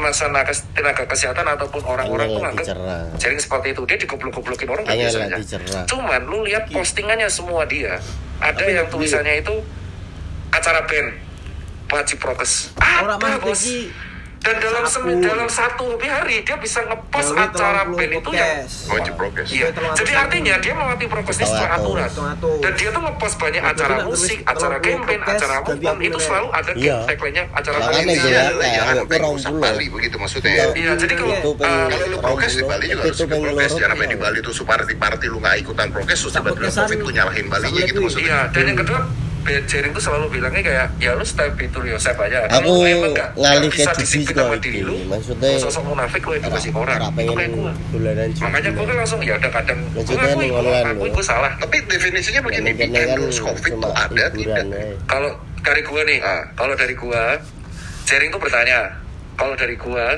masalah kes- tenaga kesehatan ataupun orang-orang Angel tuh nganggap jaring seperti itu. Dia digoblok-goblokin orang Angel lah biasanya. dicerah. cuman lu lihat postingannya semua dia. Ada yang tulisannya itu acara band wajib prokes. Orang ada bos dan dalam semi, dalam satu hari dia bisa ngepost acara 30 band itu yang wajib prokes Iya, jadi artinya dia mematuhi prokes ini secara aturan. Dan dia tuh ngepost banyak acara musik, acara campaign, acara aku itu selalu ada Iya. tagline-nya acara Makanya musik. dia- Intinya ya, adalah ya, jangan ya, sampai rusak. Bali begitu maksudnya Iya. Iya, jadi kalau Itu eh, kalau lu prokes di Bali juga harus itu prokes jangan sampai di ya. Bali tuh party party lu nggak ikutan prokes terus tiba-tiba tuh nyalahin Balinya gitu maksudnya Iya, dan yang kedua Jering tuh selalu bilangnya kayak ya lu step itu yourself aja. Aku ngalih ke disiplin kok sama diri lu, Maksudnya lu sosok munafik lu edukasi Ora- orang. ora Itu kayak judi. Makanya kan langsung ya udah kadang gua Maksudnya ngakui, nih gua online ngakui lu. gua salah. tapi definisinya begini endorse covid tuh ada tidak. Kalau dari gua nih, Ah. kalau dari gua, Jering tuh bertanya, kalau dari gua